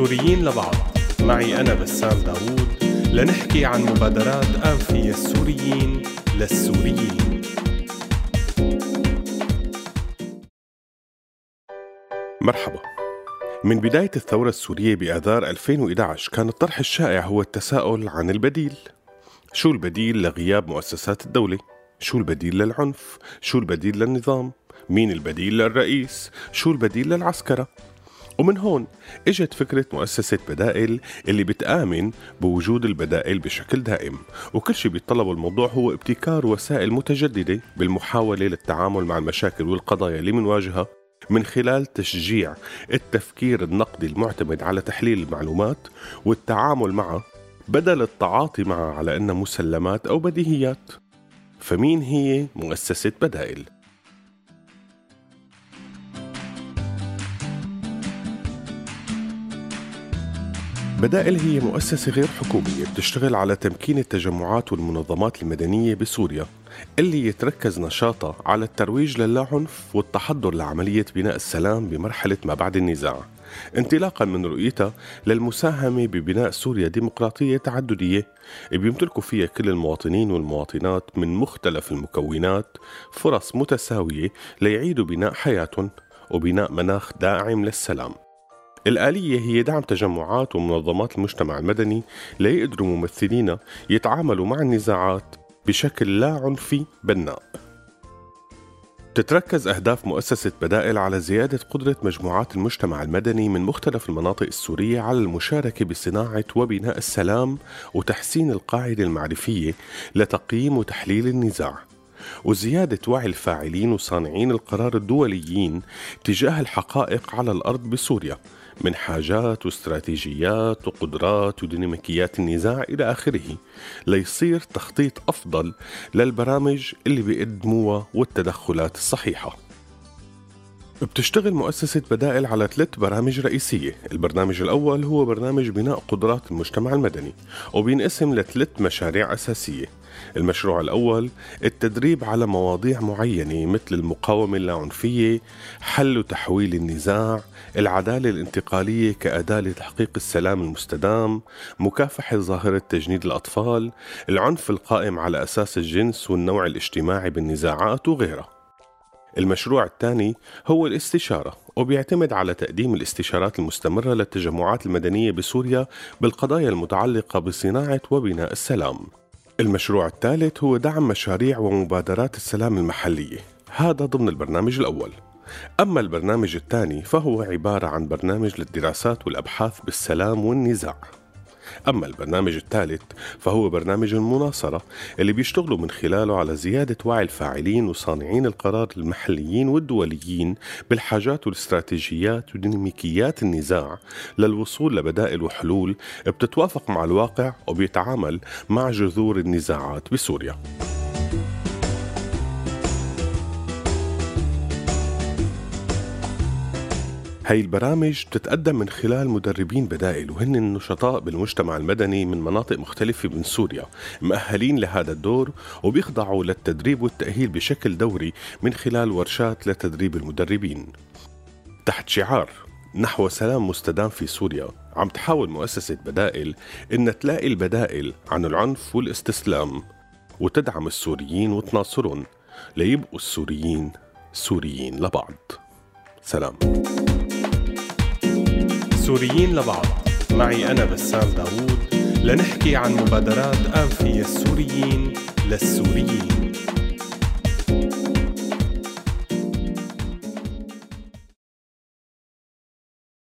سوريين لبعض معي أنا بسام داوود لنحكي عن مبادرات آنفية السوريين للسوريين مرحبا من بداية الثورة السورية بآذار 2011 كان الطرح الشائع هو التساؤل عن البديل شو البديل لغياب مؤسسات الدولة؟ شو البديل للعنف؟ شو البديل للنظام؟ مين البديل للرئيس؟ شو البديل للعسكرة؟ ومن هون إجت فكرة مؤسسة بدائل اللي بتآمن بوجود البدائل بشكل دائم وكل شيء بيتطلبه الموضوع هو ابتكار وسائل متجددة بالمحاولة للتعامل مع المشاكل والقضايا اللي منواجهها من خلال تشجيع التفكير النقدي المعتمد على تحليل المعلومات والتعامل معها بدل التعاطي معها على أنها مسلمات أو بديهيات فمين هي مؤسسة بدائل؟ بدائل هي مؤسسة غير حكومية بتشتغل على تمكين التجمعات والمنظمات المدنية بسوريا اللي يتركز نشاطها على الترويج للاعنف والتحضر لعملية بناء السلام بمرحلة ما بعد النزاع. انطلاقا من رؤيتها للمساهمة ببناء سوريا ديمقراطية تعددية بيمتلكوا فيها كل المواطنين والمواطنات من مختلف المكونات فرص متساوية ليعيدوا بناء حياتهم وبناء مناخ داعم للسلام. الآلية هي دعم تجمعات ومنظمات المجتمع المدني ليقدروا ممثلينا يتعاملوا مع النزاعات بشكل لا عنفي بناء. تتركز أهداف مؤسسة بدائل على زيادة قدرة مجموعات المجتمع المدني من مختلف المناطق السورية على المشاركة بصناعة وبناء السلام وتحسين القاعدة المعرفية لتقييم وتحليل النزاع. وزيادة وعي الفاعلين وصانعين القرار الدوليين تجاه الحقائق على الأرض بسوريا من حاجات واستراتيجيات وقدرات وديناميكيات النزاع إلى آخره ليصير تخطيط أفضل للبرامج اللي بيقدموها والتدخلات الصحيحة. بتشتغل مؤسسة بدائل على ثلاث برامج رئيسية. البرنامج الأول هو برنامج بناء قدرات المجتمع المدني وبينقسم لثلاث مشاريع أساسية. المشروع الأول التدريب على مواضيع معينة مثل المقاومة اللاعنفية حل وتحويل النزاع العدالة الانتقالية كأداة لتحقيق السلام المستدام مكافحة ظاهرة تجنيد الأطفال العنف القائم على أساس الجنس والنوع الاجتماعي بالنزاعات وغيرها. المشروع الثاني هو الاستشارة وبيعتمد على تقديم الاستشارات المستمرة للتجمعات المدنية بسوريا بالقضايا المتعلقة بصناعة وبناء السلام. المشروع الثالث هو دعم مشاريع ومبادرات السلام المحلية. هذا ضمن البرنامج الأول. أما البرنامج الثاني فهو عبارة عن برنامج للدراسات والأبحاث بالسلام والنزاع. أما البرنامج الثالث فهو برنامج المناصرة اللي بيشتغلوا من خلاله على زيادة وعي الفاعلين وصانعين القرار المحليين والدوليين بالحاجات والاستراتيجيات وديناميكيات النزاع للوصول لبدائل وحلول بتتوافق مع الواقع وبيتعامل مع جذور النزاعات بسوريا. هاي البرامج بتتقدم من خلال مدربين بدائل وهن النشطاء بالمجتمع المدني من مناطق مختلفة من سوريا مؤهلين لهذا الدور وبيخضعوا للتدريب والتأهيل بشكل دوري من خلال ورشات لتدريب المدربين. تحت شعار نحو سلام مستدام في سوريا عم تحاول مؤسسة بدائل إن تلاقي البدائل عن العنف والاستسلام وتدعم السوريين وتناصرهم ليبقوا السوريين سوريين لبعض. سلام. سوريين لبعض. معي أنا بسام داوود لنحكي عن مبادرات آنفية السوريين للسوريين.